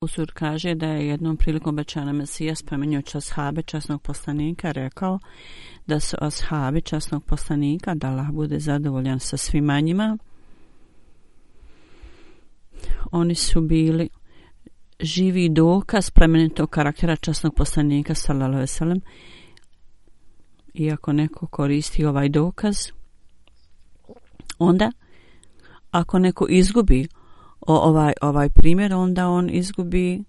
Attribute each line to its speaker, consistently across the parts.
Speaker 1: Usur kaže da je jednom prilikom obećana Mesija spomenjući ashabe časnog poslanika rekao da su ashabi časnog poslanika da Allah bude zadovoljan sa svima njima oni su bili živi dokaz plemenitog karaktera časnog poslanika sallallahu alejhi ve sellem iako neko koristi ovaj dokaz onda ako neko izgubi ovaj, ovaj primjer, onda on izgubi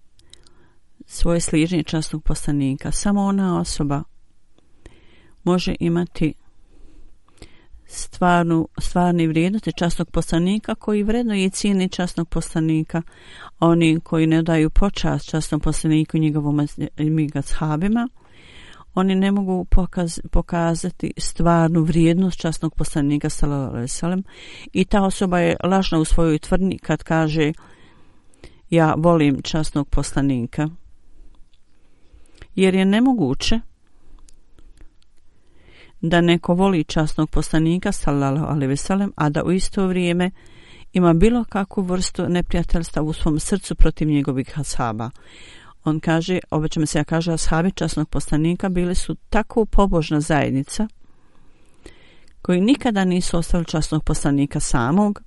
Speaker 1: svoje sližnje častnog poslanika. Samo ona osoba može imati stvarnu, stvarni vrijednosti častnog poslanika koji vredno i cijeni častnog poslanika. Oni koji ne daju počast častnom poslaniku njegovom njegovom migashabima, oni ne mogu pokaz, pokazati stvarnu vrijednost časnog poslanika sallallahu i ta osoba je lažna u svojoj tvrdnji kad kaže ja volim časnog poslanika. Jer je nemoguće da neko voli časnog poslanika sallallahu alejhi ve sellem a da u isto vrijeme ima bilo kakvu vrstu neprijateljstva u svom srcu protiv njegovih ashaba on kaže, obećamo se ja kaže, ashabi časnog poslanika bili su tako pobožna zajednica koji nikada nisu ostavili časnog poslanika samog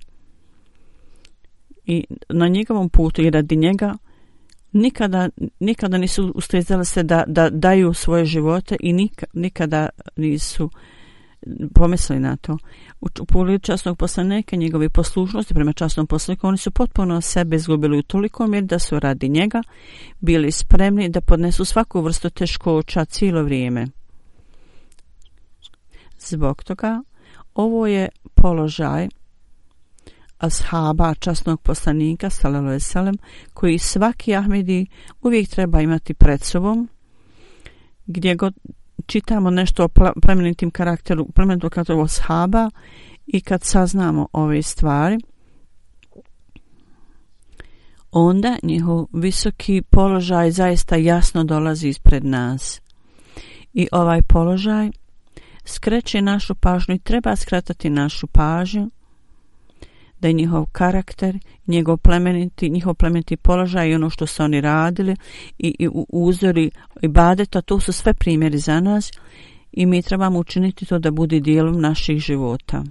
Speaker 1: i na njegovom putu i radi njega nikada, nikada nisu ustezali se da, da daju svoje živote i nikada nisu uh, pomislili na to. U, u pogledu časnog poslanika, njegove poslušnosti prema časnom poslaniku, oni su potpuno sebe izgubili u toliko mjeri da su radi njega bili spremni da podnesu svaku vrstu teškoća cijelo vrijeme. Zbog toga, ovo je položaj ashaba časnog poslanika, sallallahu alejhi koji svaki Ahmedi uvijek treba imati pred sobom, gdje god čitamo nešto o plemenitim karakteru, plemenitom karakteru ashaba i kad saznamo ove stvari, onda njihov visoki položaj zaista jasno dolazi ispred nas. I ovaj položaj skreće našu pažnju i treba skratati našu pažnju da je njihov karakter, njegov plemeniti, njihov plemeniti položaj i ono što su oni radili i, i uzori i badeta, to su sve primjeri za nas i mi trebamo učiniti to da bude dijelom naših života.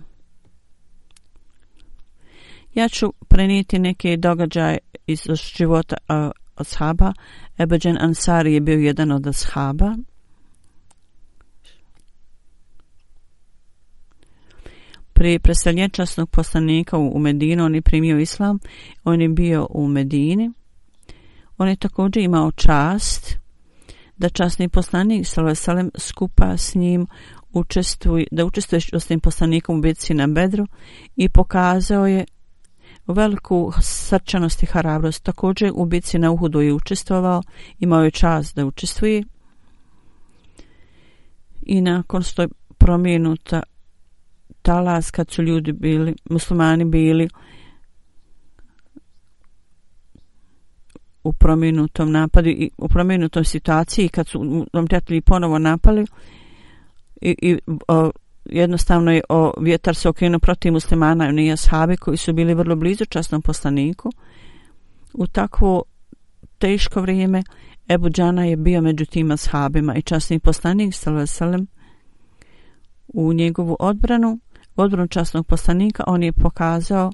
Speaker 1: Ja ću prenijeti neke događaje iz života uh, ashaba. Ebeđen Ansari je bio jedan od ashaba. Pri preseljenju časnog poslanika u Medinu, on je primio islam, on je bio u Medini. On je također imao čast da časni poslanik Salvesalem skupa s njim učestvuj, da učestvuje s tim poslanikom u bitci na Bedru i pokazao je veliku srčanost i hrabrost. Također u bitci na Uhudu je učestvovao, imao je čast da učestvuje. I nakon što je promijenuta talas kad su ljudi bili, muslimani bili u prominutom napadu i u promijenutom situaciji kad su prijatelji ponovo napali i, i o, jednostavno je o, vjetar se okrenuo protiv muslimana i nije sahabi koji su bili vrlo blizu časnom poslaniku. U takvo teško vrijeme Ebu Džana je bio među tima sahabima i časni poslanik sallam u njegovu odbranu odbranu časnog poslanika on je pokazao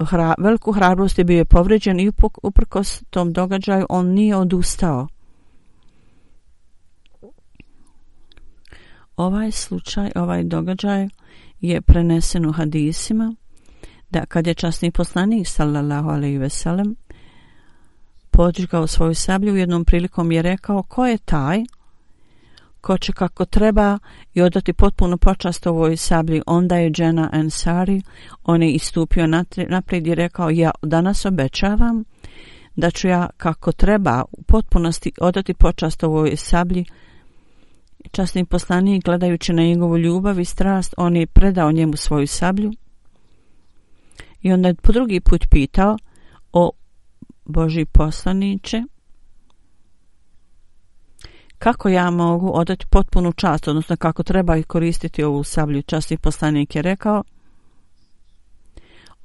Speaker 1: hra, veliku hrabrost je bio povređen i uprkos tom događaju on nije odustao. Ovaj slučaj, ovaj događaj je prenesen u hadisima da kad je časni poslanik sallallahu alejhi ve sellem podžigao svoju sablju u jednom prilikom je rekao ko je taj ko će kako treba i odati potpuno počast ovoj sablji, onda je Džena Ansari, on je istupio naprijed i rekao, ja danas obećavam da ću ja kako treba u potpunosti odati počast ovoj sablji. Časni poslanik, gledajući na njegovu ljubav i strast, on je predao njemu svoju sablju. I onda je po drugi put pitao o Boži poslaniće, kako ja mogu odati potpunu čast, odnosno kako treba koristiti ovu sablju. Časti poslanik je rekao,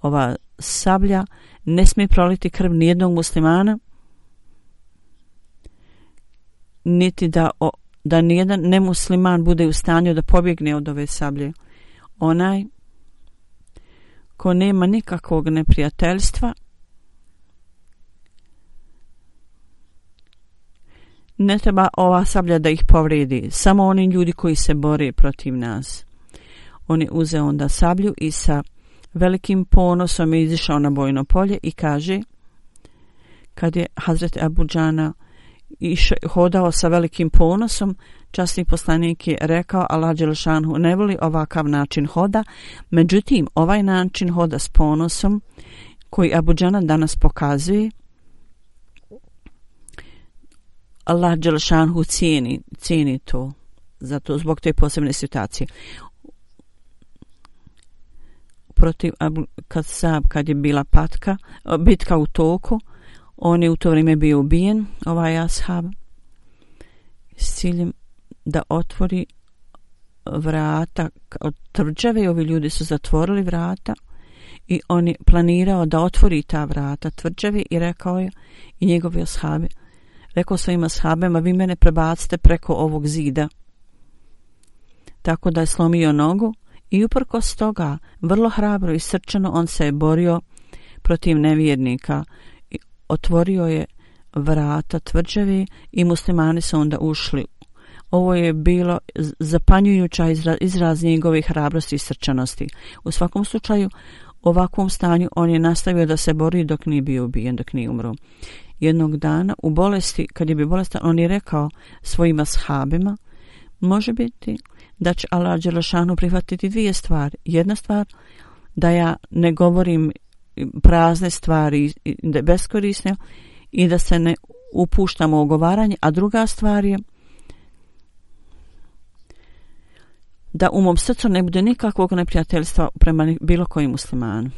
Speaker 1: ova sablja ne smije proliti krv nijednog muslimana, niti da, o, da nijedan nemusliman bude u stanju da pobjegne od ove sablje. Onaj ko nema nikakvog neprijateljstva, ne treba ova sablja da ih povredi, samo oni ljudi koji se bore protiv nas. On je uzeo onda sablju i sa velikim ponosom je izišao na bojno polje i kaže, kad je Hazret Abu Džana iš, hodao sa velikim ponosom, časni poslanik je rekao, Allah Đelšanhu ne voli ovakav način hoda, međutim, ovaj način hoda s ponosom, koji Abu Džana danas pokazuje, Allah Đelšanhu cijeni, cijeni to zato zbog te posebne situacije. Protiv kad Sab kad je bila patka bitka u toku on je u to vrijeme bio ubijen ovaj ashab s ciljem da otvori vrata od tvrđave i ovi ljudi su zatvorili vrata i on je planirao da otvori ta vrata tvrđave i rekao je i njegovi ashabi rekao svojim ashabima, vi mene prebacite preko ovog zida. Tako da je slomio nogu i uprko toga, vrlo hrabro i srčano, on se je borio protiv nevjernika. I otvorio je vrata tvrđevi i muslimani su onda ušli. Ovo je bilo zapanjujuća izraz, izraz njegovih hrabrosti i srčanosti. U svakom slučaju, u ovakvom stanju on je nastavio da se bori dok nije bio ubijen, dok nije umro jednog dana u bolesti, kad je bio bolestan, on je rekao svojim ashabima, može biti da će Allah Đelešanu prihvatiti dvije stvari. Jedna stvar, da ja ne govorim prazne stvari da beskorisne i da se ne upuštamo u ogovaranje, a druga stvar je da u mom srcu ne bude nikakvog neprijateljstva prema bilo kojim muslimanu.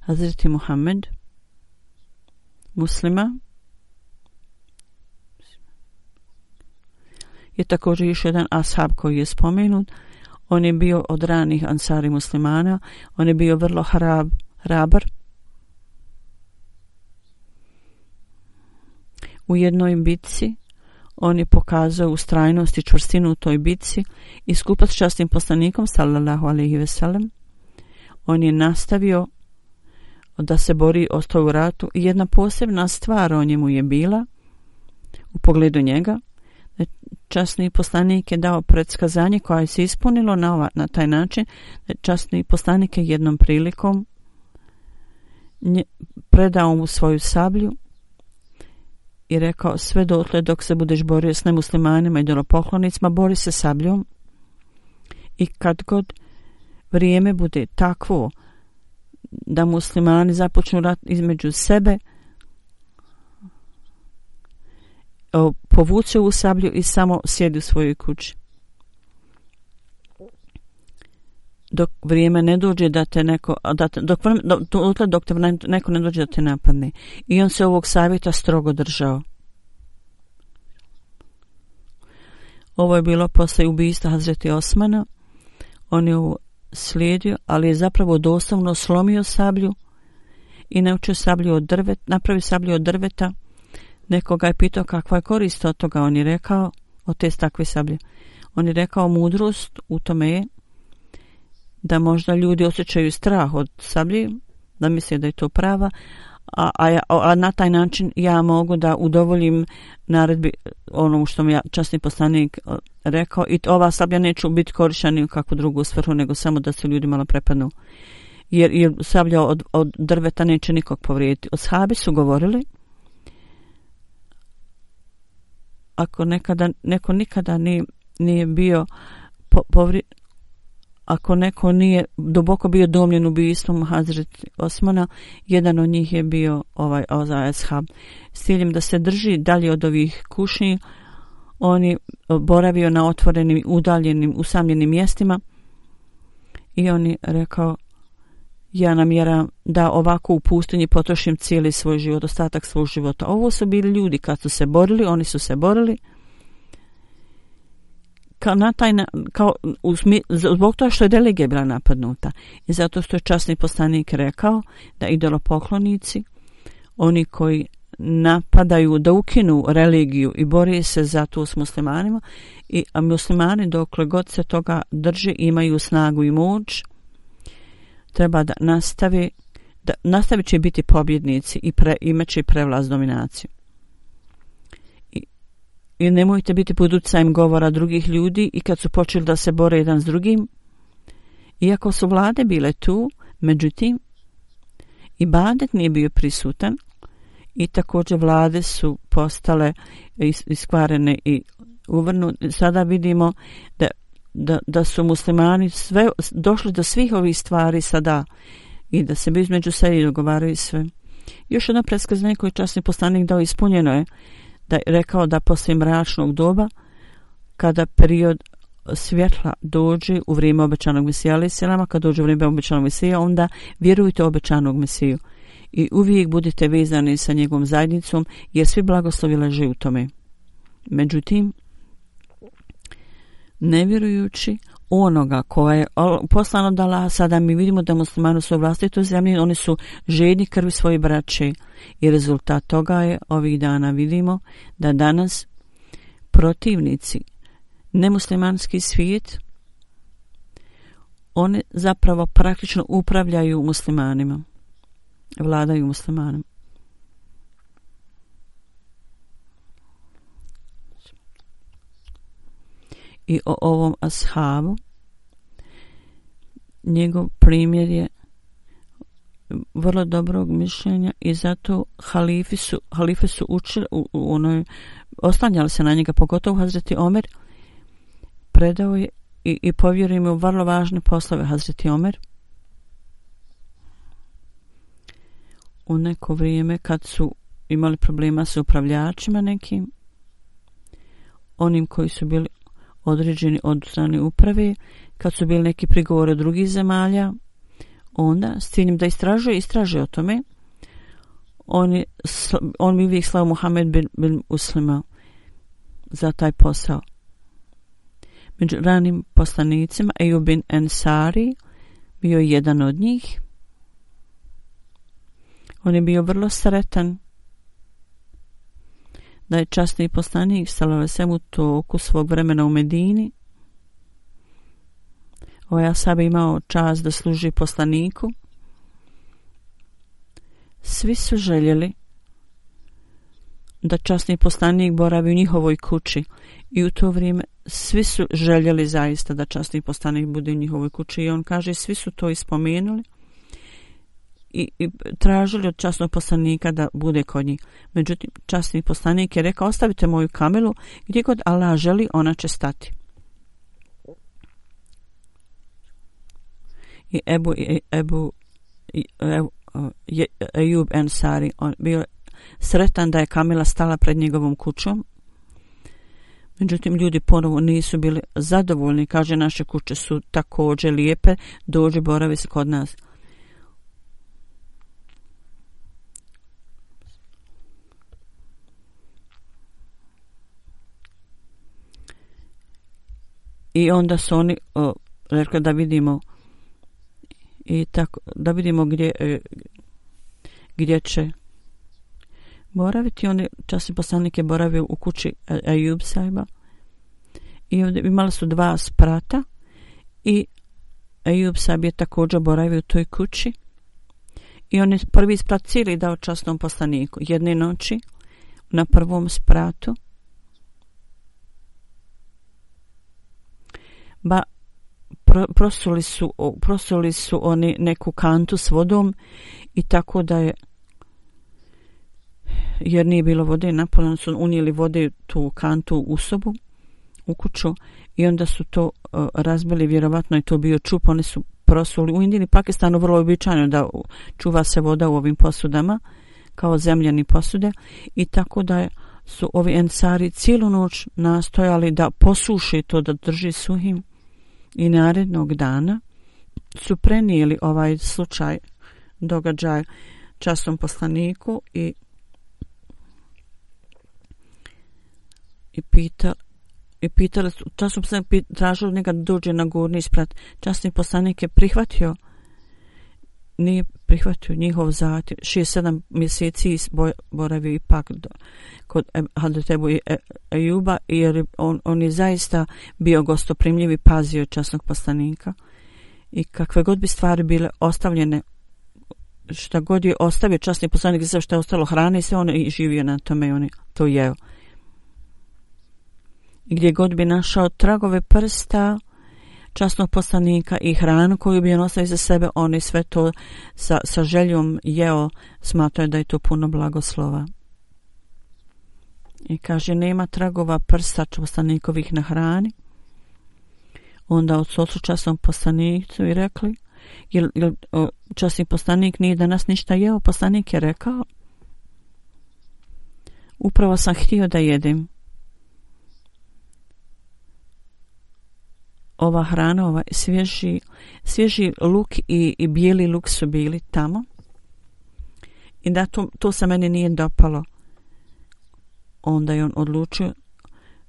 Speaker 1: Hazreti Muhammed muslima je također još jedan ashab koji je spomenut. On je bio od ranih ansari muslimana. On je bio vrlo hrab, hrabar. U jednoj bitci on je pokazao ustrajnost i čvrstinu u toj bitci i skupa s častnim poslanikom sallallahu alaihi ve sellem on je nastavio da se bori ostao u ratu i jedna posebna stvar o njemu je bila u pogledu njega. Časni poslanik je dao predskazanje koje se ispunilo na, ova, na taj način časni poslanik je jednom prilikom nje, predao mu svoju sablju i rekao sve dotle dok se budeš borio s nemuslimanima i dolopoklonicima, bori se sabljom i kad god vrijeme bude takvo da muslimani započnu rat između sebe, povuče u sablju i samo sjedi u svojoj kući. Dok vrijeme ne dođe da te neko, da te, dok, dok, dok te neko ne dođe da te napadne. I on se ovog savjeta strogo držao. Ovo je bilo posle ubijstva Hazreti Osmana. On je ovo slijedio, ali je zapravo doslovno slomio sablju i naučio sablju od drveta, napravi sablju od drveta Nekoga je pitao kakva je korist od toga. On je rekao, od te takve sablje. On je rekao, mudrost u tome je da možda ljudi osjećaju strah od sablje, da misle da je to prava, a, a, a na taj način ja mogu da udovoljim naredbi e, onom što mi ja, časni poslanik e, rekao i ova sablja neće biti korišćena u kakvu drugu svrhu, nego samo da se ljudi malo prepadnu. Jer, jer sablja od, od drveta neće nikog povrijediti. Od sahabi su govorili ako nekada, neko nikada nije, nije bio po, povri, ako neko nije duboko bio domljen ubijstvom Hazret Osmana, jedan od njih je bio ovaj Oza Eshab. S ciljem da se drži dalje od ovih kušnji, on je boravio na otvorenim, udaljenim, usamljenim mjestima i on je rekao ja namjeram da ovako u pustinji potrošim cijeli svoj život, ostatak svog života. Ovo su bili ljudi kad su se borili, oni su se borili kao na taj, kao uzmi, zbog toga što je delegija bila napadnuta i zato što je časni poslanik rekao da idolopoklonici, oni koji napadaju da ukinu religiju i bore se za to s muslimanima i a muslimani dokle god se toga drže imaju snagu i moć treba da nastavi da nastavi će biti pobjednici i pre, imaće prevlast dominaciju. I, nemojte biti pod utjecajem govora drugih ljudi i kad su počeli da se bore jedan s drugim, iako su vlade bile tu, međutim, i badet nije bio prisutan i također vlade su postale iskvarene i uvrnu. Sada vidimo da da, da su muslimani sve, došli do svih ovih stvari sada i da se bi između sebe dogovaraju sve. Još jedno preskazanje koje časni postanik dao ispunjeno je da je rekao da poslije mračnog doba kada period svjetla dođe u vrijeme obećanog mesija ali selama, kad dođe u vrijeme obećanog mesija onda vjerujte obećanog mesiju i uvijek budite vezani sa njegovom zajednicom jer svi blagoslovi leže u tome. Međutim, nevjerujući onoga koje je poslano da sada mi vidimo da muslimani su u vlastitoj zemlji, oni su žedni krvi svoje braće. I rezultat toga je ovih dana vidimo da danas protivnici nemuslimanski svijet oni zapravo praktično upravljaju muslimanima vladaju muslimanima. I o ovom ashabu. Njegov primjer je vrlo dobrog mišljenja i zato halifi su, halife su učili u, u onoj, ostanjali se na njega, pogotovo Hazreti Omer. Predao je i, i povjerio im u vrlo važne poslove Hazreti Omer. U neko vrijeme kad su imali problema sa upravljačima nekim onim koji su bili određeni od strane uprave, kad su bili neki prigovore drugih zemalja, onda s ciljem da istražuje, istražuje o tome, on, je, on mi uvijek slao Muhammed bin, bin Uslima za taj posao. Među ranim poslanicima, Ejub bin Ensari, bio je jedan od njih. On je bio vrlo sretan da je časni poslanik Salavesem u toku svog vremena u Medini. Ovaj Asab imao čast da služi poslaniku. Svi su željeli da časni poslanik boravi u njihovoj kući i u to vrijeme svi su željeli zaista da časni poslanik bude u njihovoj kući i on kaže svi su to ispomenuli i, i tražili od časnog poslanika da bude kod njih. Međutim, časni poslanik je rekao, ostavite moju kamelu, gdje god Allah želi, ona će stati. I Ebu, i Ebu, i, Ebu je, Ejub Ensari, on bio sretan da je kamila stala pred njegovom kućom, Međutim, ljudi ponovo nisu bili zadovoljni. Kaže, naše kuće su također lijepe, dođe, boravi se kod nas. I onda su oni o, rekli da vidimo i tako, da vidimo gdje, e, gdje će boraviti. Oni časni poslanik je boravio u kući e, Ejub sajba i ovdje imali su dva sprata i Ejub sajb je također boravio u toj kući i on je prvi sprat cijeli dao časnom poslaniku. Jedne noći na prvom spratu ba prosuli su, prosuli su oni neku kantu s vodom i tako da je jer nije bilo vode napolno su unijeli vode tu kantu u sobu u kuću i onda su to uh, razbili vjerovatno je to bio čup oni su prosuli. U Indiji i Pakistanu vrlo običajno da čuva se voda u ovim posudama kao zemljani posude i tako da je, su ovi ensari cijelu noć nastojali da posuši to da drži suhim i narednog dana su prenijeli ovaj slučaj događaj časom poslaniku i i pita i pitali su, časom sam tražili njega da dođe na gurni isprat. Časni poslanik je prihvatio nije prihvatio njihov zatim. 6-7 mjeseci boravio ipak do, kod Hadetebu i e- Ejuba jer on, on je zaista bio gostoprimljiv i pazio časnog poslanika. I kakve god bi stvari bile ostavljene šta god je ostavio časni poslanik za što je ostalo hrane i sve on je živio na tome i on je to jeo gdje god bi našao tragove prsta časnog poslanika i hranu koju bi on iza za sebe, on i sve to sa, sa željom jeo, smatrao da je to puno blagoslova. I kaže, nema tragova prsta poslanikovih na hrani. Onda od socu časnom poslanicu i rekli, jel, jel časni poslanik nije danas ništa jeo? Poslanik je rekao, upravo sam htio da jedem. Ova hrana, ovaj svježi, svježi luk i, i bijeli luk su bili tamo. I da to, to se meni nije dopalo. Onda je on odlučio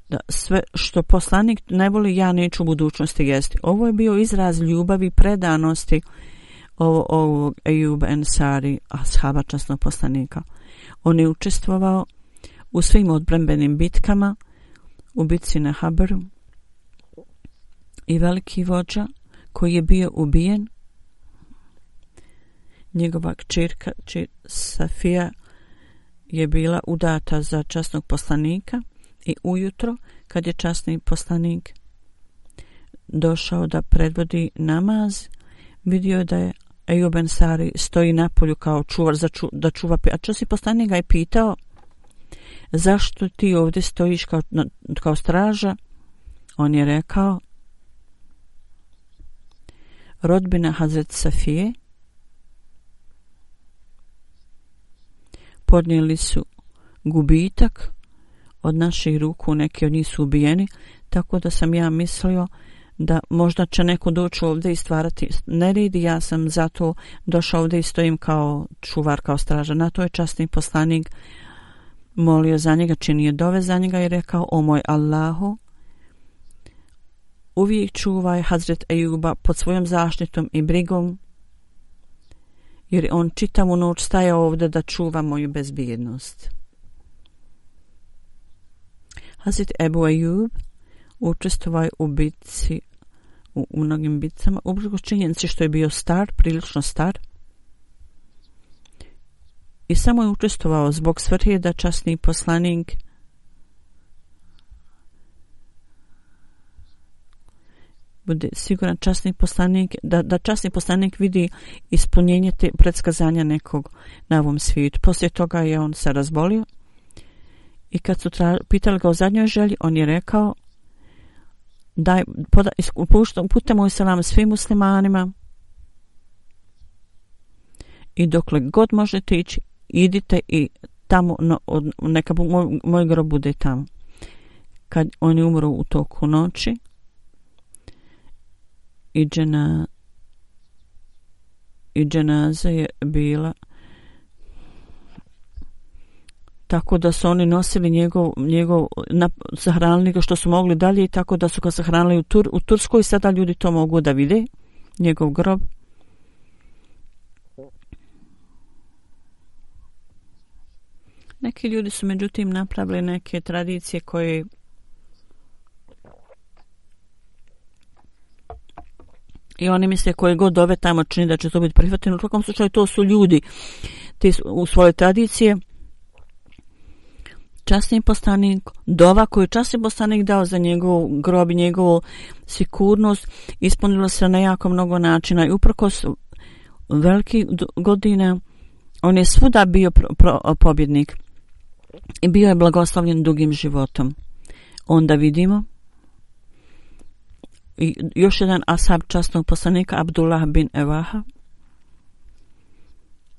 Speaker 1: da sve što poslanik ne voli, ja neću u budućnosti jesti. Ovo je bio izraz ljubavi i predanosti ovo, ovog Ejub Ensari, ashaba časnog poslanika. On je učestvovao u svim odbrembenim bitkama, u bitci na Haberu, i veliki vođa koji je bio ubijen. Njegova kćerka Safija je bila udata za časnog poslanika i ujutro kad je časni poslanik došao da predvodi namaz vidio da je Ejub Ensari stoji na polju kao čuvar za ču, da čuva a časni poslanik ga je pitao zašto ti ovdje stojiš kao, kao straža? On je rekao rodbina Hazret Safije podnijeli su gubitak od naših ruku, neki od njih su ubijeni, tako da sam ja mislio da možda će neko doći ovdje i stvarati nered i ja sam zato došao ovdje i stojim kao čuvar, kao straža. Na to je častni poslanik molio za njega, činio dove za njega i rekao, o moj Allahu, uvijek čuvaj Hazret Ejuba pod svojom zaštitom i brigom, jer on čitavu noć staje ovdje da čuva moju bezbjednost. Hazret Ebu Ejub učestvovaj u bitci, u, u mnogim bitcama, ubrzo činjenici što je bio star, prilično star, i samo je učestvovao zbog svrhe da časni poslanik bude siguran časni poslanik, da, da časni poslanik vidi ispunjenje te predskazanja nekog na ovom svijetu. Poslije toga je on se razbolio i kad su tra, pitali ga o zadnjoj želji, on je rekao daj, poda, uputamo i selam svim muslimanima i dokle god možete ići, idite i tamo, no, neka moj, moj grob bude tamo. Kad on je umro u toku noći, i džena i dženaza je bila tako da su oni nosili njegov, njegov na, sahranili ga što su mogli dalje i tako da su ga sahranili u, Tur, u Turskoj. I sada ljudi to mogu da vide njegov grob. Neki ljudi su međutim napravili neke tradicije koje i oni misle koje god dove tamo čini da će to biti prihvateno. U svakom slučaju to su ljudi ti u svoje tradicije. Časni postanik, dova koju je časni postanik dao za njegov grob i njegovu sigurnost, ispunilo se na jako mnogo načina i uprkos veliki godina on je svuda bio pro, pro, pobjednik i bio je blagoslovljen dugim životom. Onda vidimo i još jedan asab častnog poslanika Abdullah bin Evaha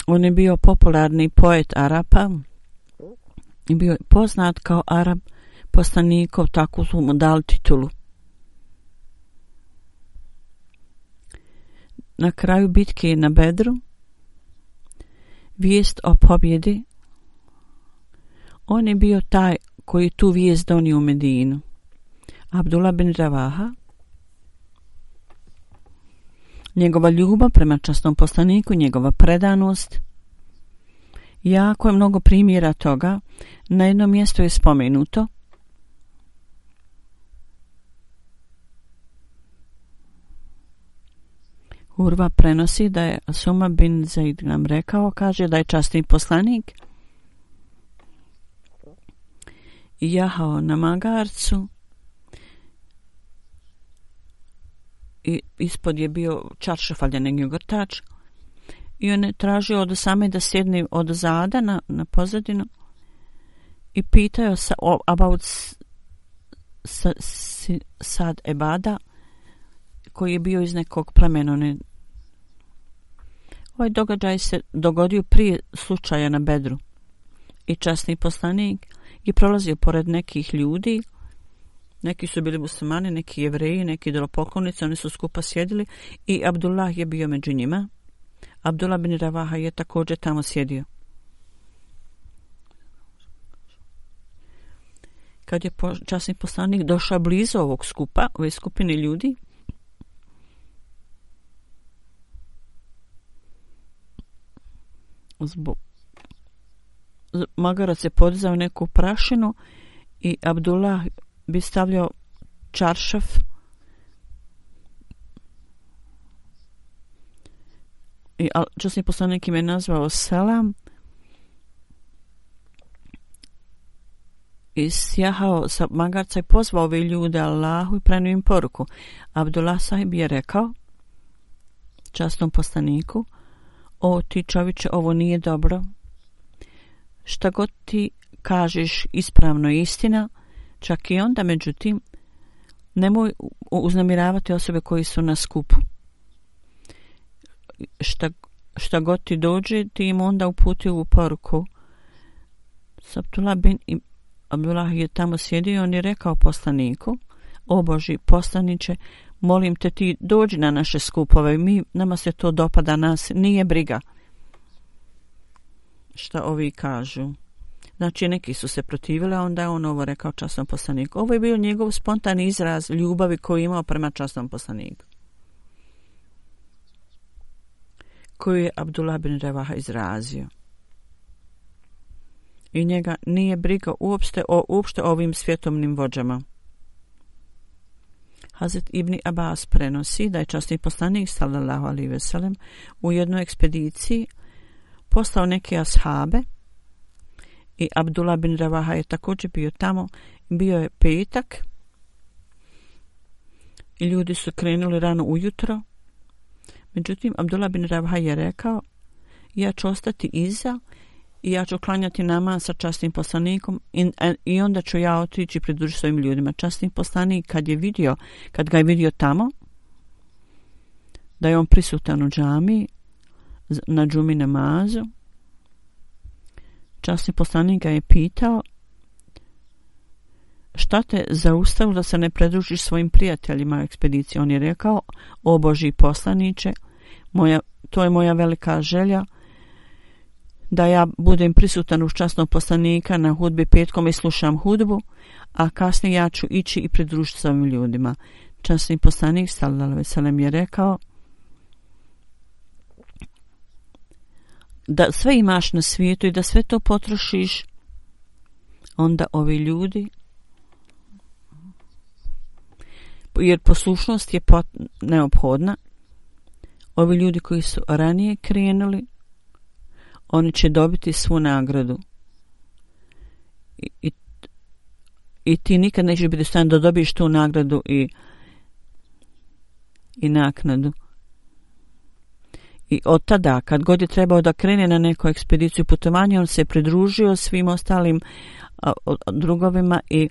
Speaker 1: on je bio popularni poet Arapa i bio poznat kao Arab poslanikov tako su mu dali titulu. Na kraju bitke na Bedru vijest o pobjedi. On je bio taj koji tu vijest donio u Medinu. Abdullah bin Ravaha njegova ljubav prema častnom poslaniku, njegova predanost. Jako je mnogo primjera toga. Na jednom mjestu je spomenuto Urva prenosi da je Suma bin Zaid nam rekao, kaže da je častni poslanik jahao na magarcu i ispod je bio čaršaf, ali. I on je tražio od same da sjedne od zada na, na pozadinu i pitao sa, o, about sa, si, sad Ebada koji je bio iz nekog plemena. Ne. Ovaj događaj se dogodio prije slučaja na Bedru i časni poslanik je prolazio pored nekih ljudi Neki su bili muslimani, neki jevreji, neki dolopoklonici, oni su skupa sjedili i Abdullah je bio među njima. Abdullah bin Ravaha je također tamo sjedio. Kad je časni poslanik došao blizu ovog skupa, ove skupine ljudi, zbog magarac je podizao neku prašinu i Abdullah bi stavljao čaršaf. I časni poslanik im je nazvao selam. I sjahao sa magarca i pozvao ove ljude Allahu i prenio im poruku. Abdullah sahib je rekao častnom poslaniku o ti čoviče ovo nije dobro. Šta god ti kažeš ispravno istina Čak i onda, međutim, nemoj uznamiravati osobe koji su na skupu. Šta, šta god ti dođe, ti im onda uputi u poruku. Sabtullah bin Abdullah je tamo sjedio i on je rekao poslaniku, o Boži, poslaniće, molim te ti dođi na naše skupove, mi, nama se to dopada, nas nije briga. Šta ovi kažu? Znači, neki su se protivili, a onda je on ovo rekao časnom poslaniku. Ovo je bio njegov spontani izraz ljubavi koju imao prema časnom poslaniku. Koju je Abdullah bin Revaha izrazio. I njega nije briga uopšte o uopšte ovim svjetomnim vođama. Hazret Ibn Abbas prenosi da je časni poslanik sallallahu alaihi veselem u jednoj ekspediciji postao neke ashabe i Abdullah bin Ravaha je također bio tamo. Bio je petak i ljudi su krenuli rano ujutro. Međutim, Abdullah bin Ravaha je rekao, ja ću ostati iza i ja ću klanjati nama sa častnim poslanikom i, i onda ću ja otići pridružiti svojim ljudima. Častni poslanik kad je vidio, kad ga je vidio tamo, da je on prisutan u džami na džumi namazu, časni poslanik ga je pitao šta te zaustavilo da se ne predružiš svojim prijateljima u ekspediciji? On je rekao, o Boži poslaniće, moja, to je moja velika želja, da ja budem prisutan uz časnog poslanika na hudbi petkom i slušam hudbu, a kasnije ja ću ići i pridružiti s ovim ljudima. Časni poslanik, sallallahu veselem, je rekao da sve imaš na svijetu i da sve to potrošiš, onda ovi ljudi jer poslušnost je pot, neophodna. Ovi ljudi koji su ranije krenuli, oni će dobiti svu nagradu. I, i, i ti nikad nećeš biti stan da dobiješ tu nagradu i, i naknadu. I od tada, kad god je trebao da krene na neku ekspediciju putovanja, on se pridružio svim ostalim a, a, drugovima i,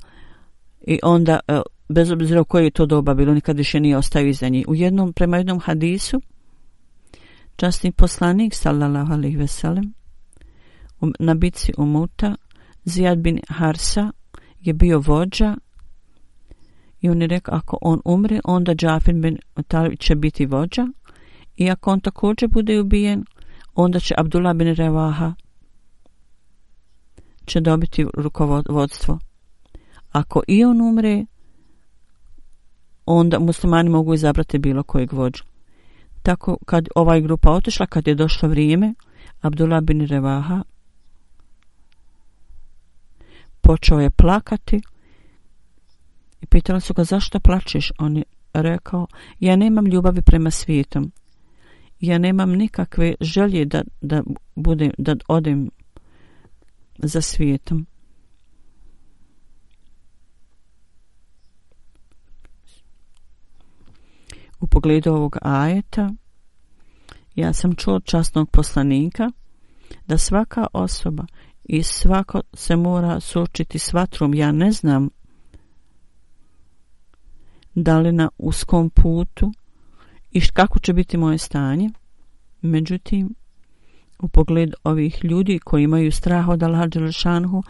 Speaker 1: i onda a, bez obzira u koje je to doba bilo, nikad više nije ostao iza njih. U jednom, prema jednom hadisu, častni poslanik, sallallahu alaihi veselem, um, na bici Umuta, Zijad bin Harsa je bio vođa i on je rekao, ako on umre, onda Džafir bin Talib će biti vođa i ako on također bude ubijen, onda će Abdullah bin Revaha će dobiti rukovodstvo. Ako i on umre, onda muslimani mogu izabrati bilo kojeg vođu. Tako kad ovaj grupa otišla, kad je došlo vrijeme, Abdullah bin Revaha počeo je plakati i pitala su ga zašto plačeš? On je rekao, ja nemam ljubavi prema svijetom. Ja nemam nikakve želje da, da, budem, da odem za svijetom. u pogledu ovog ajeta ja sam čuo od častnog poslanika da svaka osoba i svako se mora suočiti s vatrom. Ja ne znam da li na uskom putu i kako će biti moje stanje. Međutim, u pogled ovih ljudi koji imaju strah od Allah Đelešanhu,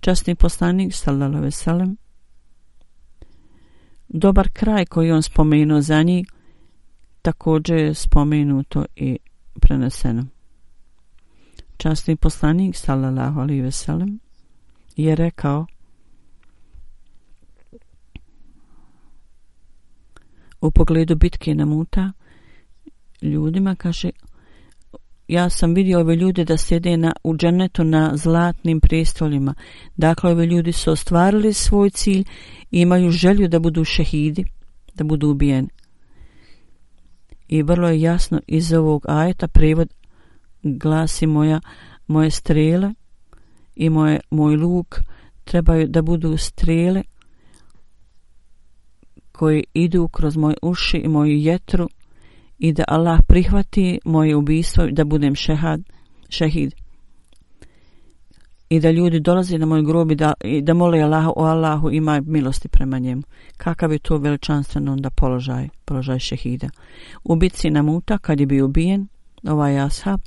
Speaker 1: častni poslanik, sallallahu veselem, dobar kraj koji on spomenuo za njih, također je spomenuto i preneseno. Častni poslanik, sallallahu alaihi veselem je rekao u pogledu bitke na muta ljudima, kaže, ja sam vidio ove ljude da sjede na, u dženetu na zlatnim prestolima. Dakle, ove ljudi su ostvarili svoj cilj i imaju želju da budu šehidi, da budu ubijeni i vrlo je jasno iz ovog ajeta prevod glasi moja moje strele i moje, moj luk trebaju da budu strele koji idu kroz moj uši i moju jetru i da Allah prihvati moje ubistvo da budem šehad, šehid i da ljudi dolaze na moj grob i da, i da mole Allahu o Allahu ima milosti prema njemu. Kakav je to veličanstveno onda položaj, položaj šehida. U bitci na muta, kad je bio ubijen, ovaj ashab,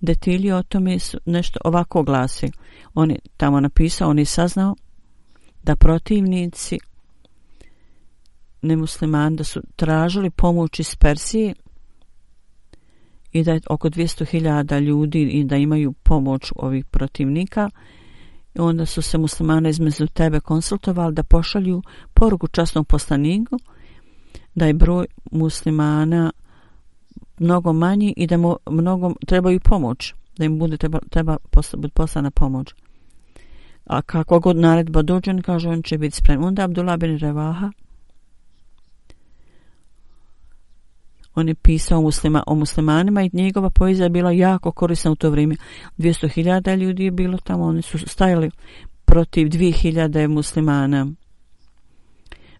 Speaker 1: detilji o tome su nešto ovako glasi. On je tamo napisao, on je saznao da protivnici nemuslimani da su tražili pomoć iz Persije i da je oko 200.000 ljudi i da imaju pomoć ovih protivnika. I onda su se muslimane između tebe konsultovali da pošalju poruku časnom poslaniku da je broj muslimana mnogo manji i da mu mnogo trebaju pomoć, da im bude treba, treba poslana pomoć. A kako god naredba dođe, on kaže, on će biti spreman. Onda Abdullah bin Revaha on je pisao muslima, o muslimanima i njegova poezija je bila jako korisna u to vrijeme. 200.000 ljudi je bilo tamo, oni su stajali protiv 2.000 muslimana.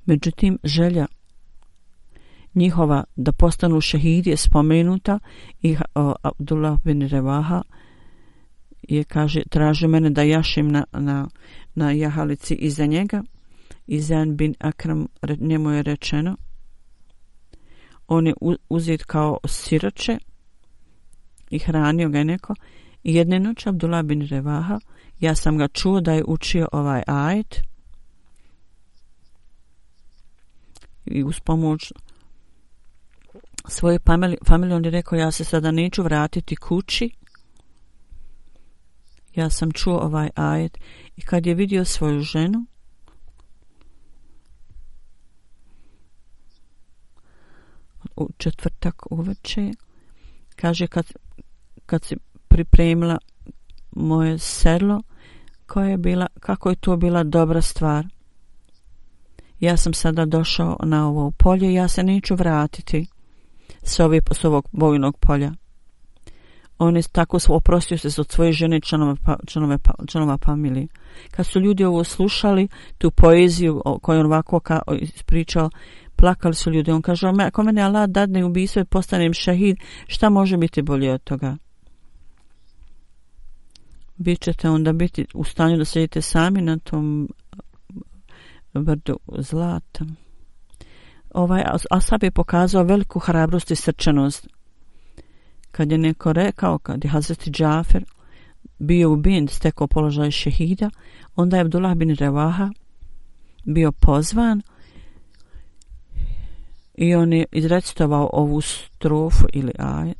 Speaker 1: Međutim, želja njihova da postanu šehidi je spomenuta i o, Abdullah bin Revaha je kaže traže mene da jašim na, na, na jahalici iza njega i bin Akram njemu je rečeno on je uzet kao siroče i hranio ga neko. I jedne noći Abdullah bin Revaha ja sam ga čuo da je učio ovaj ajet. I uz pomoć svoje familije on je rekao ja se sada neću vratiti kući. Ja sam čuo ovaj ajet. I kad je vidio svoju ženu u četvrtak uveče. Kaže kad, kad se pripremila moje sedlo koja je bila, kako je to bila dobra stvar? Ja sam sada došao na ovo polje ja se neću vratiti s, ove, s ovog bojnog polja. On je tako oprostio se od svoje žene članova, pa, članova, pa, članova familije. Kad su ljudi ovo slušali, tu poeziju koju on ovako ka, ispričao, plakali su ljudi. On kaže, ako mene Allah dadne ubistvo i postanem šahid, šta može biti bolje od toga? Bićete onda biti u stanju da sedite sami na tom eh, brdu zlata. Ovaj Asab je pokazao veliku hrabrost i srčanost kad je neko rekao, kad je Hazreti Džafer bio ubijen, stekao položaj šehida, onda je Abdullah bin Revaha bio pozvan i on je izrecitovao ovu strofu ili aj.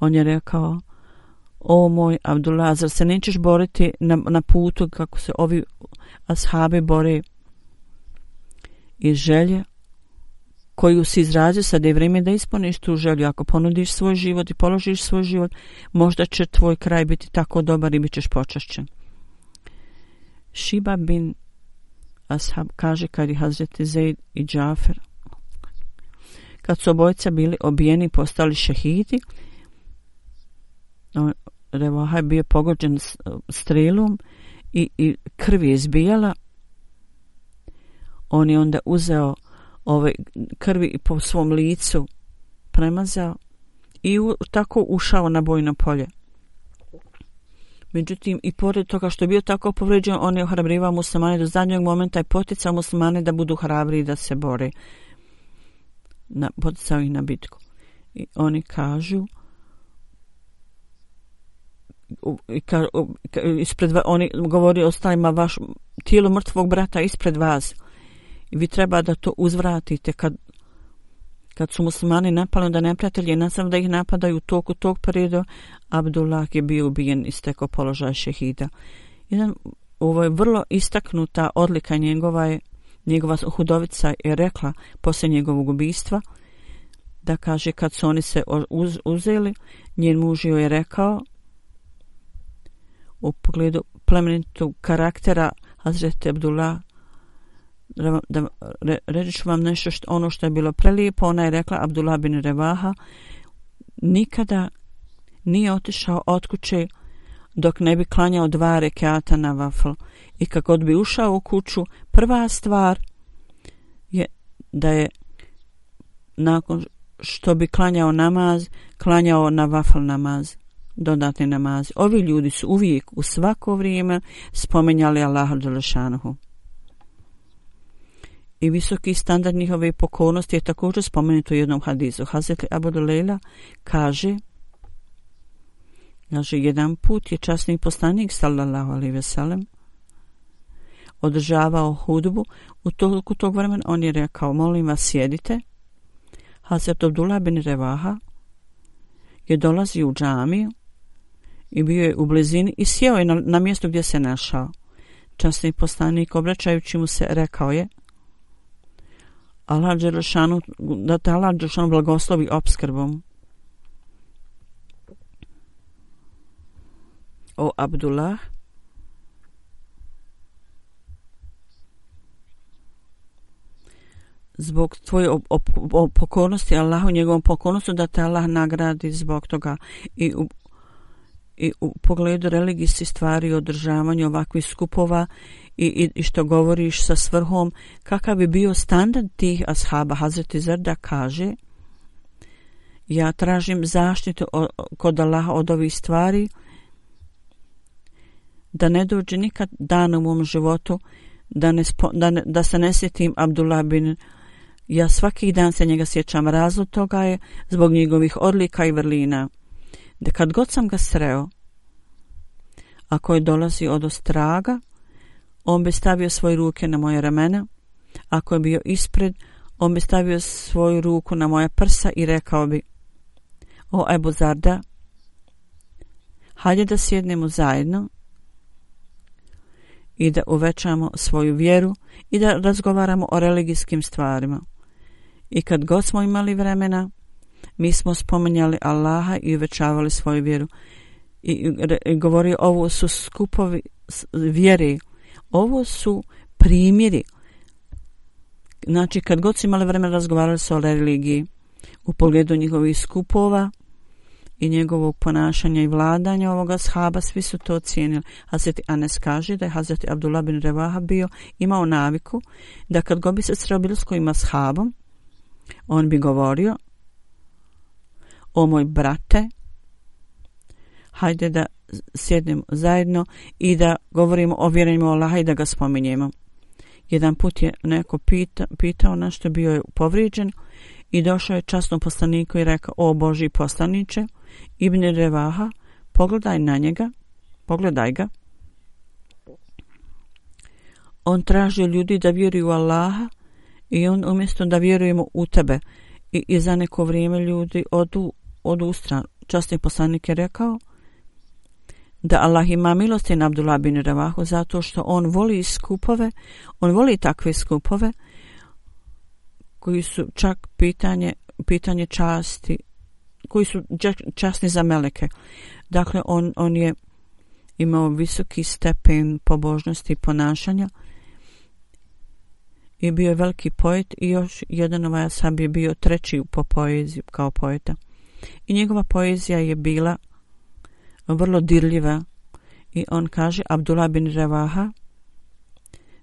Speaker 1: On je rekao, o moj Abdullah, zar se nećeš boriti na, na putu kako se ovi ashabi bore iz želje koju si izrazio sad je vrijeme da ispuniš tu želju. Ako ponudiš svoj život i položiš svoj život, možda će tvoj kraj biti tako dobar i bit ćeš počašćen. Šiba bin Ashab kaže kad je Hazreti Zaid i Džafer kad su obojca bili obijeni postali šehidi Revaha je bio pogođen strelom i, i krv je izbijala on je onda uzeo ove krvi po svom licu premazao i u, tako ušao na bojno polje. Međutim, i pored toga što je bio tako povređen, on je ohrabrivao muslimane do zadnjeg momenta i poticao muslimane da budu hrabri i da se bore. Na, poticao ih na bitku. I oni kažu i ka, ka, ispred, oni govori ostalima vaš tijelo mrtvog brata ispred vas i vi treba da to uzvratite kad kad su muslimani napali da neprijatelji nastav da ih napadaju u toku tog perioda Abdullah je bio ubijen iz teko položaja šehida jedan ovo je vrlo istaknuta odlika njegova je njegova hudovica je rekla poslije njegovog ubistva da kaže kad su oni se uz, uzeli njen muž joj je rekao u pogledu plemenitog karaktera Hazreti Abdullah da, da re, reći vam nešto što, ono što je bilo prelijepo. Ona je rekla Abdullah bin Revaha nikada nije otišao od kuće dok ne bi klanjao dva rekata na vafl i kako bi ušao u kuću prva stvar je da je nakon što bi klanjao namaz klanjao na vafal namaz dodatni namaz ovi ljudi su uvijek u svako vrijeme spomenjali Allaha Đelešanuhu i visoki standard njihove pokornosti je također spomenuto u jednom hadizu. Hazret Abu Dulela kaže Znači, jedan put je časni poslanik, sallallahu alaihi ve sellem, održavao hudbu. U toliko tog vremena on je rekao, molim vas, sjedite. Hazret Abdullah bin Revaha je dolazi u džamiju i bio je u blizini i sjeo je na, na mjestu gdje se našao. Časni postanik obraćajući mu se, rekao je, Allah Đelešanu, da te Allah Đelešanu blagoslovi obskrbom. O Abdullah, zbog tvoje pokornosti Allahu, njegovom pokornostu, da te Allah nagradi zbog toga. I u, i u pogledu religijski stvari i ovakvih skupova i, i, i što govoriš sa svrhom, kakav bi bio standard tih ashaba, Hazreti Zrda kaže, Ja tražim zaštitu kod Allaha od ovih stvari, da ne dođe nikad dan u mom životu, da, ne spo, da, ne, da se ne sjetim Abdullah bin ja svaki dan se njega sjećam. Razlog toga je zbog njegovih odlika i vrlina. Da kad god sam ga sreo ako je dolazi od ostraga on bi stavio svoje ruke na moje ramena. Ako je bio ispred on bi stavio svoju ruku na moje prsa i rekao bi o Ebu Zarda hajde da sjednemo zajedno i da uvećamo svoju vjeru i da razgovaramo o religijskim stvarima. I kad god smo imali vremena, mi smo spomenjali Allaha i uvećavali svoju vjeru. I, i, i govori ovo su skupovi vjere. Ovo su primjeri. Znači, kad god su imali vremena razgovarali se o religiji u pogledu njihovih skupova, i njegovog ponašanja i vladanja ovoga shaba, svi su to ocijenili. Hazreti Anes kaže da je Hazreti Abdullah bin Revaha bio, imao naviku da kad god bi se sreo bilo s kojima shabom, on bi govorio o moj brate, hajde da sjednemo zajedno i da govorimo o vjerenju Allaha i da ga spominjemo. Jedan put je neko pita, pitao na što bio je povrijeđen i došao je časnom poslaniku i rekao, o Boži poslaniče, Ibn Revaha, pogledaj na njega, pogledaj ga. On traži ljudi da vjeruju Allaha i on umjesto da vjerujemo u tebe i, i za neko vrijeme ljudi odu, odu u stranu. Častni poslanik je rekao da Allah ima milosti na Abdullah bin Ravahu zato što on voli skupove, on voli takve skupove koji su čak pitanje, pitanje časti koji su časni za meleke. Dakle, on, on je imao visoki stepen pobožnosti i ponašanja i bio je veliki poet i još jedan ovaj asab je bio treći po poeziji kao poeta. I njegova poezija je bila vrlo dirljiva i on kaže Abdullah bin Revaha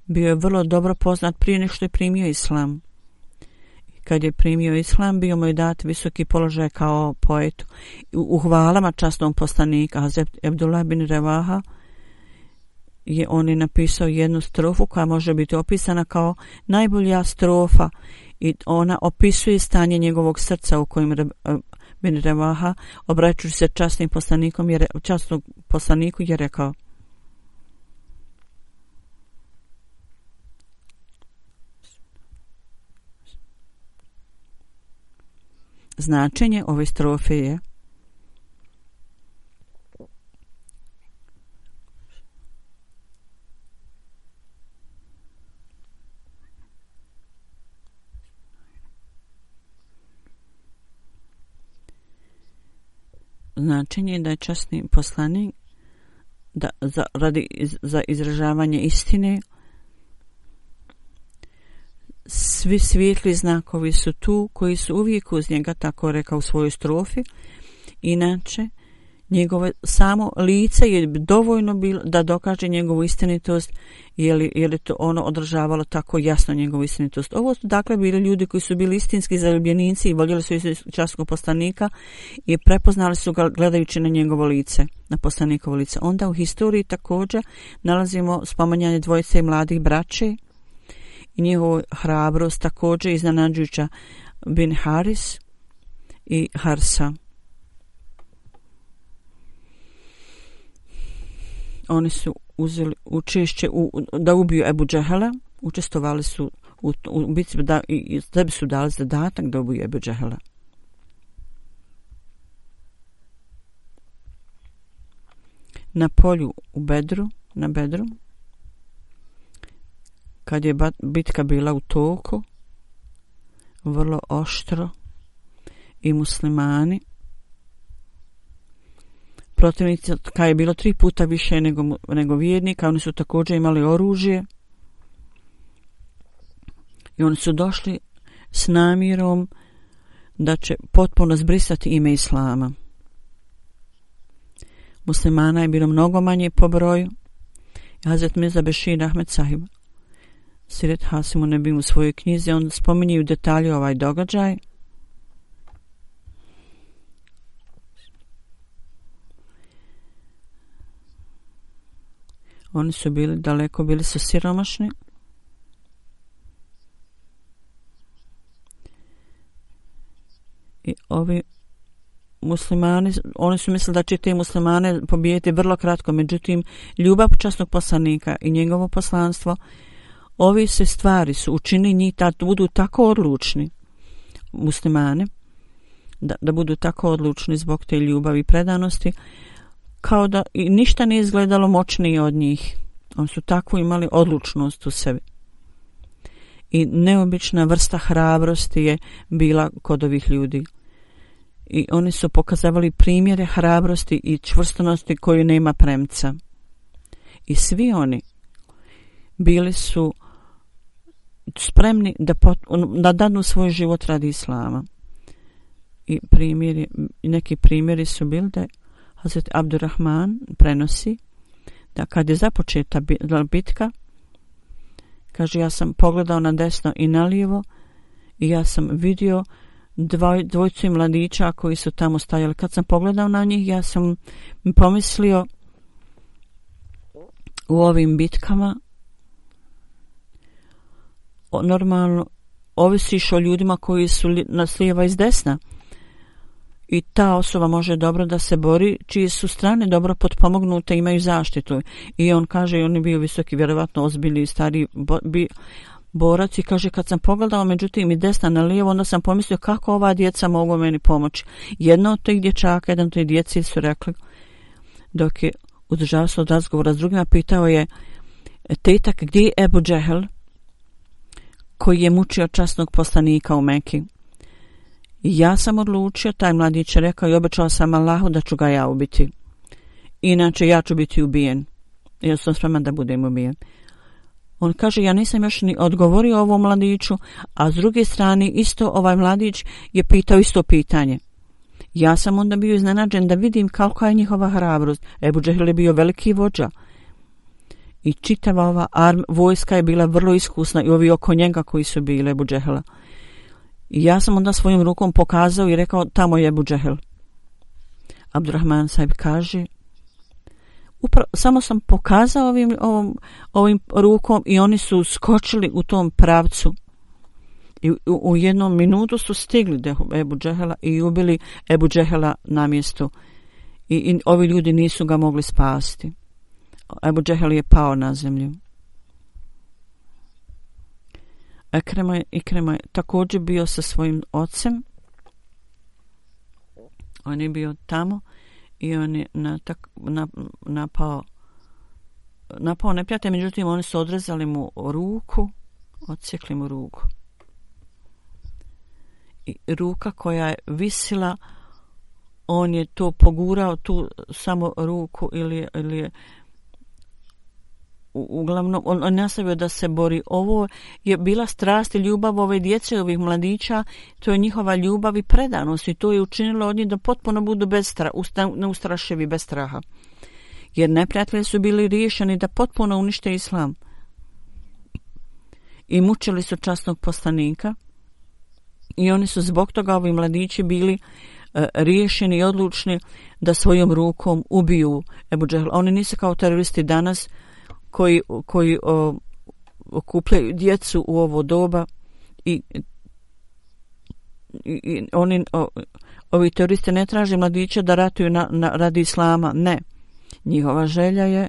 Speaker 1: bio je vrlo dobro poznat prije nego što je primio islam kad je primio islam, bio mu je dat visoki položaj kao poetu. U hvalama častnom postanika Hazret Abdullah bin Revaha je on je napisao jednu strofu koja može biti opisana kao najbolja strofa i ona opisuje stanje njegovog srca u kojim e, bin Revaha obraćujući se častnim poslanikom jer častnog poslaniku je rekao. Značenje ove strofe je značenje da je časni poslanik da za, radi za izražavanje istine. Svi svijetli znakovi su tu koji su uvijek uz njega tako rekao u svojoj strofi. Inače Njegovo samo lice je dovoljno bilo da dokaže njegovu istinitost. Je li, je li to ono održavalo tako jasno njegovu istinitost? Ovo su dakle bili ljudi koji su bili istinski zaljubljenici i voljeli su časkog poslanika i prepoznali su ga gledajući na njegovo lice na poslanikovo lice. Onda u historiji također nalazimo spomanjanje dvojice mladih braće i njihovu hrabrost također iznenađujuća. Bin Haris i Harsa. Oni su uzeli učešće u, da ubiju Ebu Džehela, učestovali su u, u bitci da, i da su dali zadatak da ubiju Ebu Džehela. Na polju u Bedru, na Bedru, kad je bitka bila u toku, vrlo oštro, i muslimani, protivnici, kad je bilo tri puta više nego, nego vjernika, oni su također imali oružje, i oni su došli s namirom da će potpuno zbrisati ime Islama. Muslimana je bilo mnogo manje po broju, Hazret Mirza Bešir Ahmed Sahib Siret Hasimu Nebim u svojoj knjizi, on spominje u detalju ovaj događaj. Oni su bili daleko, bili su siromašni. I ovi muslimani, oni su mislili da će te muslimane pobijeti vrlo kratko, međutim, ljubav časnog poslanika i njegovo poslanstvo, ovi se stvari su učini njih da budu tako odlučni, muslimane, da, da budu tako odlučni zbog te ljubavi i predanosti, kao da i ništa nije izgledalo moćnije od njih. Oni su tako imali odlučnost u sebi. I neobična vrsta hrabrosti je bila kod ovih ljudi. I oni su pokazavali primjere hrabrosti i čvrstonosti koju nema premca. I svi oni bili su spremni da, pot, da danu svoj život radi islama. I primjeri, neki primjeri su bili da Hazret Abdurrahman prenosi da kad je započeta bitka, kaže ja sam pogledao na desno i na lijevo i ja sam vidio dvoj, dvojcu mladića koji su tamo stajali. Kad sam pogledao na njih, ja sam pomislio u ovim bitkama normalno ovisiš o ljudima koji su nas lijeva iz desna i ta osoba može dobro da se bori, čije su strane dobro potpomognute, imaju zaštitu. I on kaže, on je bio visoki, vjerovatno ozbiljni stari bo, bi, borac i kaže, kad sam pogledao, međutim i desna na lijevo, onda sam pomislio kako ova djeca mogu meni pomoći. Jedna od tih dječaka, jedan od tih djeci su rekli, dok je udržavao se od razgovora s drugima, pitao je, tetak, gdje je Ebu Džehel, koji je mučio časnog poslanika u Ja sam odlučio, taj mladić je rekao i obećao sam Allahu da ću ga ja ubiti. Inače, ja ću biti ubijen. Ja sam spreman da budem ubijen. On kaže, ja nisam još ni odgovorio ovom mladiću, a s druge strane, isto ovaj mladić je pitao isto pitanje. Ja sam onda bio iznenađen da vidim kako je njihova hrabrost. Ebu Džehil je bio veliki vođa. I čitava ova arm, vojska je bila vrlo iskusna i ovi oko njega koji su bili Ebu Džehila. I ja sam onda svojim rukom pokazao i rekao, tamo je Ebu Džehel. Abdurrahman sahib kaže, upra, samo sam pokazao ovim, ovom, ovim rukom i oni su skočili u tom pravcu. I u, u jednom minutu su stigli do Ebu Džehela i ubili Ebu Džehela na mjestu. I, I ovi ljudi nisu ga mogli spasti. Ebu Džehel je pao na zemlju. Ekrema je, Ikrema je također bio sa svojim ocem. On je bio tamo i on je na, tak, na, napao napao neprijate, međutim oni su odrezali mu ruku, odsjekli mu ruku. I ruka koja je visila, on je to pogurao tu samo ruku ili, ili je uglavnom on, on nastavio da se bori. Ovo je bila strast i ljubav ove djece, ovih mladića, to je njihova ljubav i predanost i to je učinilo od njih da potpuno budu bez stra, neustraševi, bez straha. Jer neprijatelji su bili riješeni da potpuno unište islam. I mučili su častnog poslanika i oni su zbog toga ovi mladići bili e, riješeni i odlučni da svojom rukom ubiju Ebu Džehla. Oni nisu kao teroristi danas, koji, koji o, okupljaju djecu u ovo doba i, i, i oni o, ovi teroristi ne traže mladiće da ratuju na, na, radi islama, ne. Njihova želja je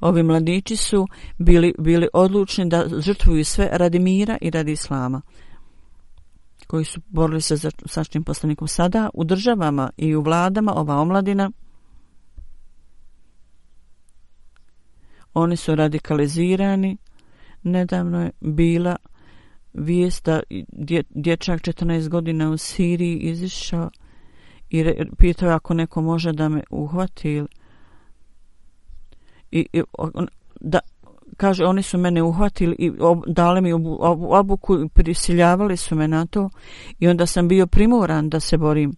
Speaker 1: Ovi mladići su bili, bili odlučni da žrtvuju sve radi mira i radi islama koji su borili se za sačnim poslanikom. Sada u državama i u vladama ova omladina oni su radikalizirani. Nedavno je bila vijest da dje, dječak 14 godina u Siriji izišao i re, pitao ako neko može da me uhvati i, i on, da, kaže oni su mene uhvatili i ob, dali mi obu, obu, obuku i prisiljavali su me na to i onda sam bio primoran da se borim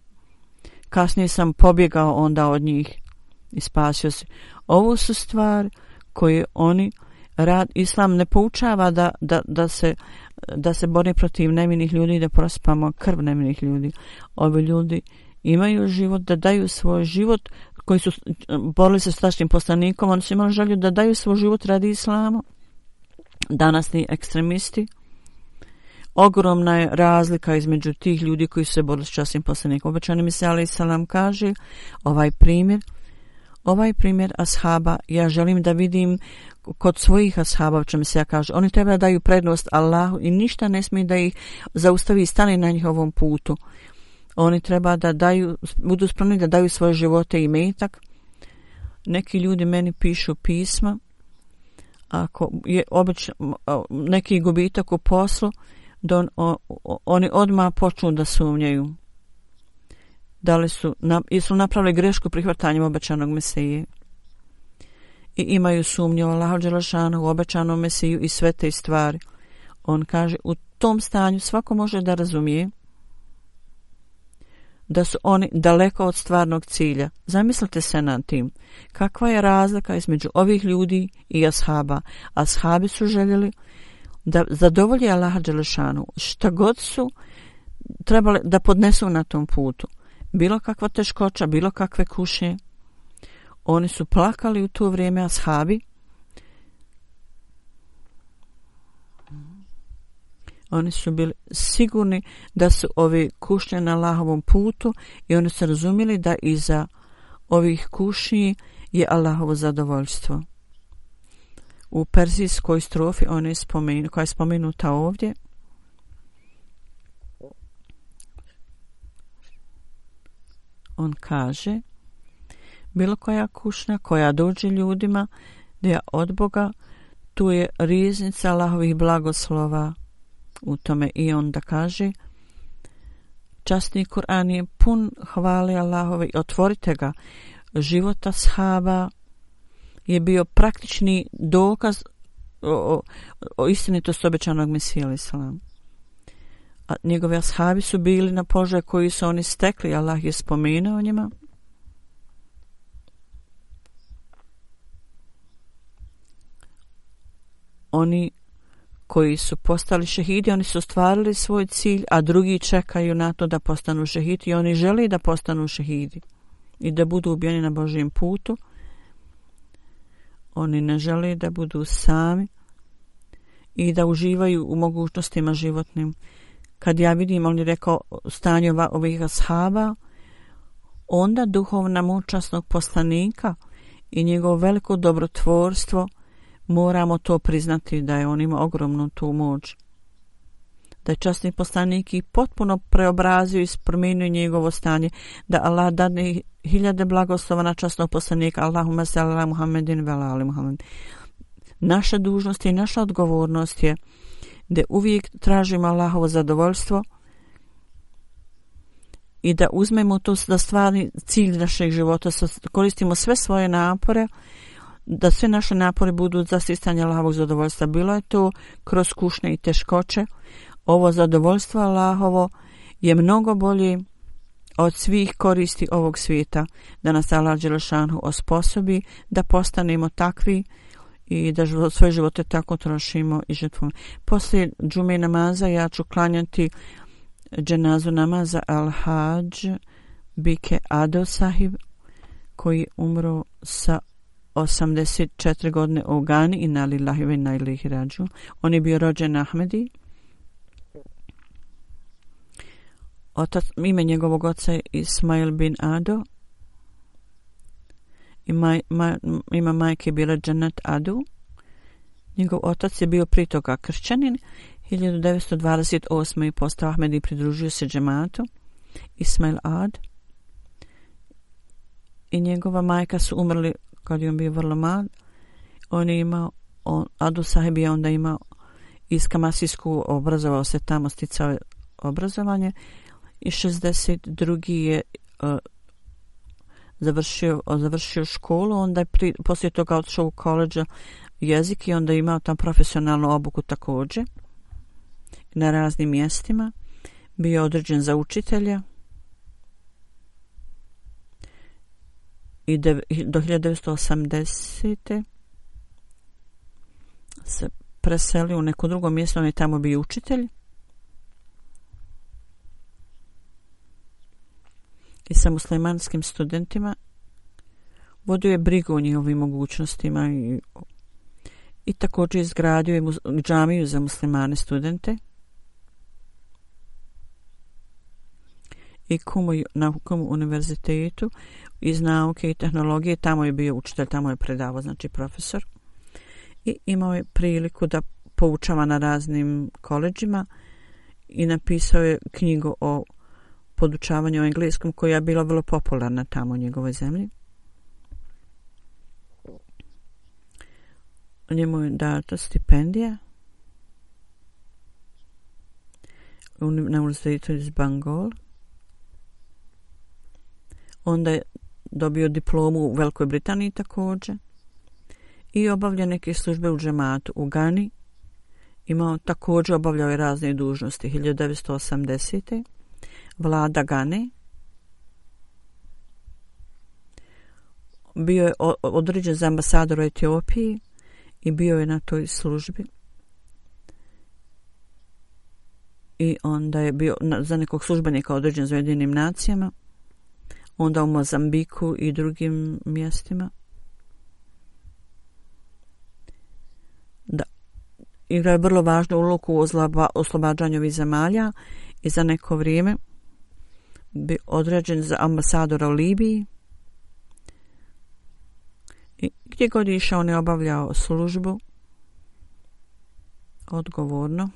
Speaker 1: kasnije sam pobjegao onda od njih i spasio se ovo su stvari koje oni rad islam ne poučava da, da, da se da se bori protiv nevinih ljudi i da prospamo krv nevinih ljudi. Ovi ljudi imaju život, da daju svoj život, koji su borili se s tačnim poslanikom, oni su imali želju da daju svoj život radi islama. Danasni ekstremisti, ogromna je razlika između tih ljudi koji su se borili s časnim poslanikom. Obećani mi se, ali salam kaže, ovaj primjer, ovaj primjer ashaba, ja želim da vidim kod svojih ashaba, čem se ja kaže, oni treba da daju prednost Allahu i ništa ne smije da ih zaustavi i stane na njihovom putu. Oni treba da daju, budu spremni da daju svoje živote i metak. Neki ljudi meni pišu pisma, ako je obično neki gubitak u poslu, da on, o, oni odma počnu da sumnjaju da li su, na, su napravili grešku prihvatanjem obećanog Mesije i imaju sumnju o Allahu Đelešanu, u obećanom Mesiju i sve te stvari. On kaže, u tom stanju svako može da razumije da su oni daleko od stvarnog cilja. Zamislite se nad tim. Kakva je razlika između ovih ljudi i ashaba? Ashabi su željeli da zadovolje Allaha Đelešanu šta god su trebali da podnesu na tom putu. Bilo kakva teškoća, bilo kakve kuše. Oni su plakali u to vrijeme ashabi. Oni su bili sigurni da su ovi kušnje na Allahovom putu i oni su razumjeli da iza ovih kušnji je Allahovo zadovoljstvo. U perzijskoj strofi ona je spomenu, koja je spomenuta ovdje on kaže bilo koja kušnja koja dođe ljudima da je od Boga tu je riznica Allahovih blagoslova u tome i on da kaže Časni Kur'an je pun hvali Allahove i otvorite ga života shaba je bio praktični dokaz o, o, o istinitosti obećanog Mesija Islam. A njegove ashabi su bili na požaj koji su oni stekli, Allah je spomenuo njima. Oni koji su postali šehidi, oni su ostvarili svoj cilj, a drugi čekaju na to da postanu šehidi i oni želi da postanu šehidi i da budu ubijeni na Božijem putu oni ne žele da budu sami i da uživaju u mogućnostima životnim. Kad ja vidim, on je rekao, stanje ovih ashaba, onda duhovna mučasnog poslanika i njegovo veliko dobrotvorstvo, moramo to priznati da je on ima ogromnu tu moć. Da je časni poslanik i potpuno preobrazio i promijenio njegovo stanje, da Allah dane hiljade blagoslova na časnog poslanika, Allahumma salala Muhammedin velali Muhammed. Naša dužnost i naša odgovornost je da uvijek tražimo Allahovo zadovoljstvo i da uzmemo to da stvarni cilj našeg života, koristimo sve svoje napore, da sve naše napore budu za sistanje Allahovog zadovoljstva. Bilo je to kroz kušne i teškoće, ovo zadovoljstvo Allahovo je mnogo bolje od svih koristi ovog svijeta da nas Allah Đelešanu osposobi da postanemo takvi i da život, svoje živote tako trošimo i žrtvujemo. Poslije džume namaza ja ću klanjati dženazu namaza Al-Hajj Bike Ado Sahib koji umro sa 84 godine u Gani i na lillahi ve na ilihi rađu. On je bio rođen Ahmedi otac, ime njegovog oca je Ismail bin Ado i maj, maj, ima majke bila Janet Adu. Njegov otac je bio pritoga kršćanin. 1928. je postao Ahmed i pridružio se džematu. Ismail Ad. I njegova majka su umrli kad je on bio vrlo mal, On je imao, on, Adu sahib je onda imao iz Kamasijsku obrazovao se tamo sticao obrazovanje i 62. je uh, završio, završio školu, onda je pri, poslije toga odšao u koleđa jezik i onda imao tam profesionalnu obuku također na raznim mjestima. Bio određen za učitelja i de, do 1980. se preselio u neko drugo mjesto, on je tamo bio učitelj. I sa muslimanskim studentima vodio je brigu o njihovim mogućnostima i, i također izgradio je džamiju za muslimane studente. I kumu, na kumu univerzitetu iz nauke i tehnologije, tamo je bio učitelj, tamo je predavao, znači profesor. I imao je priliku da poučava na raznim koleđima i napisao je knjigu o podučavanju o engleskom koja je bila vrlo popularna tamo u njegovoj zemlji. njemu je data stipendija na univerzitetu iz Bangol. Onda je dobio diplomu u Velikoj Britaniji također i obavlja neke službe u džematu u Gani. Imao također obavljao je razne dužnosti 1980. Vlada Gane. Bio je određen za ambasador u Etiopiji i bio je na toj službi. I onda je bio za nekog službenika određen za jedinim nacijama. Onda u Mozambiku i drugim mjestima. Da. Igra je vrlo važnu ulogu u oslobađanju ovih zemalja i za neko vrijeme bi određen za ambasadora u Libiji I gdje god išao on je obavljao službu odgovorno.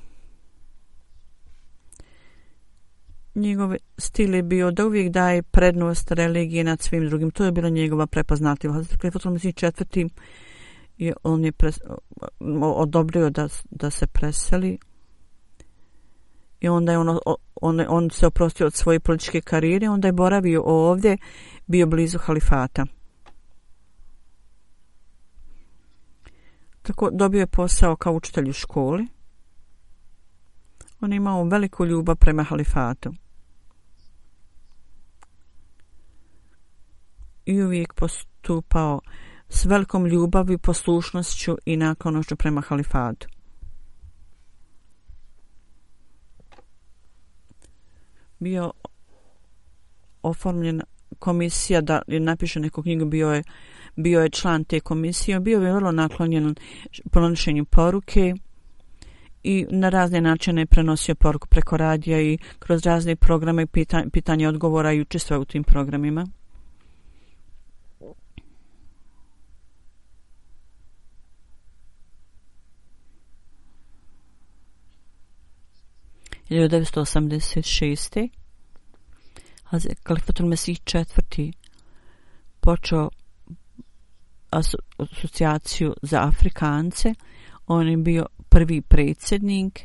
Speaker 1: Njegov stil je bio da uvijek daje prednost religije nad svim drugim. To je bila njegova prepoznatljiva. Hazret Klifotom si četvrti je on je pres, odobrio da, da se preseli i onda je on, on, on se oprostio od svoje političke karijere onda je boravio ovdje bio blizu halifata. Tako dobio je posao kao učitelj u školi. On je imao veliku ljubav prema halifatu. I uvijek postupao s velikom ljubavi, poslušnošću i naklonošću prema halifatu. Bio oformljen komisija da napiše neku knjigu, bio je bio je član te komisije, bio je vrlo naklonjen pronošenju poruke i na razne načine je prenosio poruku preko radija i kroz razne programe pitanje, pitanje odgovora i učestvao u tim programima. 1986. Kalifatul Mesih četvrti počeo asocijaciju za Afrikance. On je bio prvi predsjednik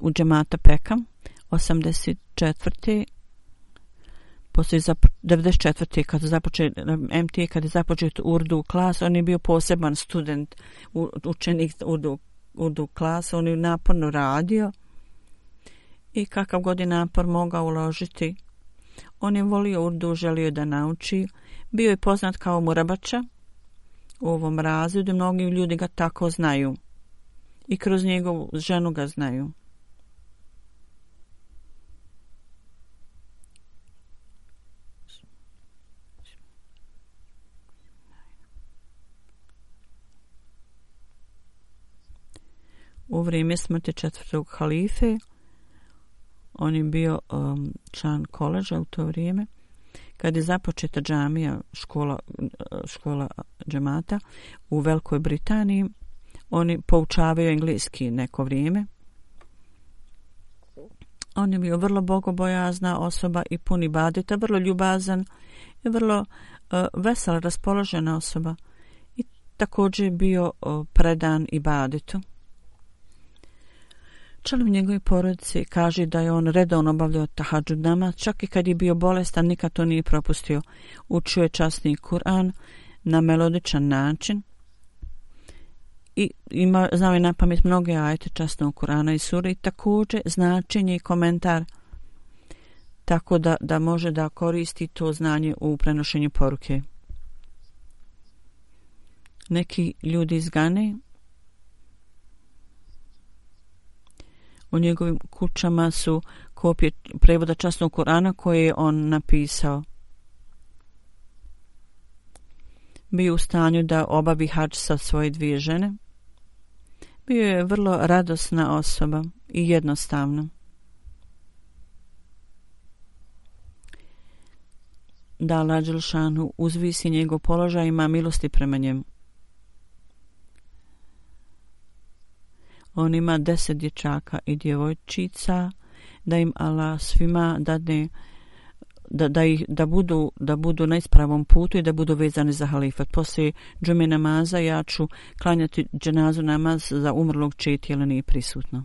Speaker 1: u džemata Pekam 84. Poslije 94. kada započe MT kada je započet Urdu klas, on je bio poseban student učenik Urdu, Urdu klas, on je naporno radio i kakav god je napor mogao uložiti. On je volio Urdu, želio da nauči. Bio je poznat kao Murabača, u ovom razredu. Mnogi ljudi ga tako znaju. I kroz njegovu ženu ga znaju. U vrijeme smrti četvrtog halife, on je bio um, član koleža u to vrijeme, kad je započeta džamija škola, škola džemata u Velikoj Britaniji, oni poučavaju engleski neko vrijeme. On je bio vrlo bogobojazna osoba i puni badita, vrlo ljubazan i vrlo uh, vesela, raspoložena osoba. I također je bio uh, predan i baditu. Član njegove porodice kaže da je on redovno obavljao tahadžud namaz, čak i kad je bio bolestan, nikad to nije propustio. Učio je časni Kur'an na melodičan način i ima, znao je na pamet mnoge ajete časnog Kur'ana i sura i također značenje i komentar tako da, da može da koristi to znanje u prenošenju poruke. Neki ljudi iz Gane U njegovim kućama su kopije prevoda časnog Korana koje je on napisao. Bio u stanju da obavi hač sa svoje dvije žene. Bio je vrlo radosna osoba i jednostavna. Da Lađelšanu uzvisi njegov položaj ima milosti prema njemu. On ima deset dječaka i djevojčica, da im Allah svima dadne da, da, ih, da, budu, da budu na ispravom putu i da budu vezani za halifat. Poslije džume namaza ja ću klanjati dženazu namaz za umrlog četi, ali nije prisutno.